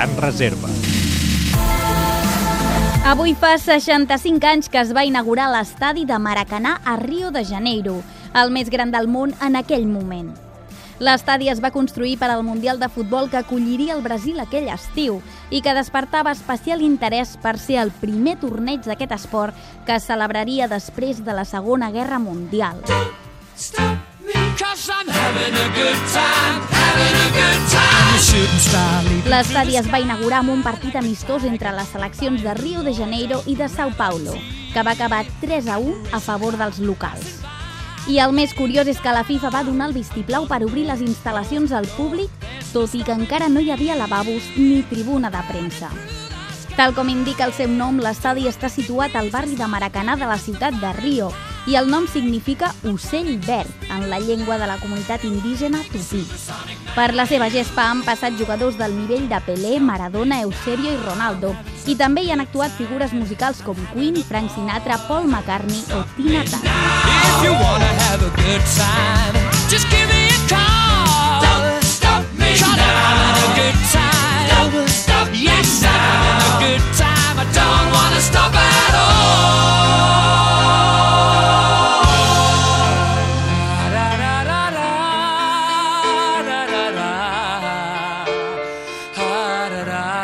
Gran Reserva. Avui fa 65 anys que es va inaugurar l'estadi de Maracanà a Rio de Janeiro, el més gran del món en aquell moment. L'estadi es va construir per al Mundial de Futbol que acolliria el Brasil aquell estiu i que despertava especial interès per ser el primer torneig d'aquest esport que es celebraria després de la Segona Guerra Mundial. Stop me, L'estadi es va inaugurar amb un partit amistós entre les seleccions de Rio de Janeiro i de Sao Paulo, que va acabar 3 a 1 a favor dels locals. I el més curiós és que la FIFA va donar el vistiplau per obrir les instal·lacions al públic, tot i que encara no hi havia lavabos ni tribuna de premsa. Tal com indica el seu nom, l'estadi està situat al barri de Maracanà de la ciutat de Rio i el nom significa ocell verd en la llengua de la comunitat indígena tupí. Per la seva gespa han passat jugadors del nivell de Pelé, Maradona, Eusebio i Ronaldo i també hi han actuat figures musicals com Queen, Frank Sinatra, Paul McCartney o Tina Turner. that I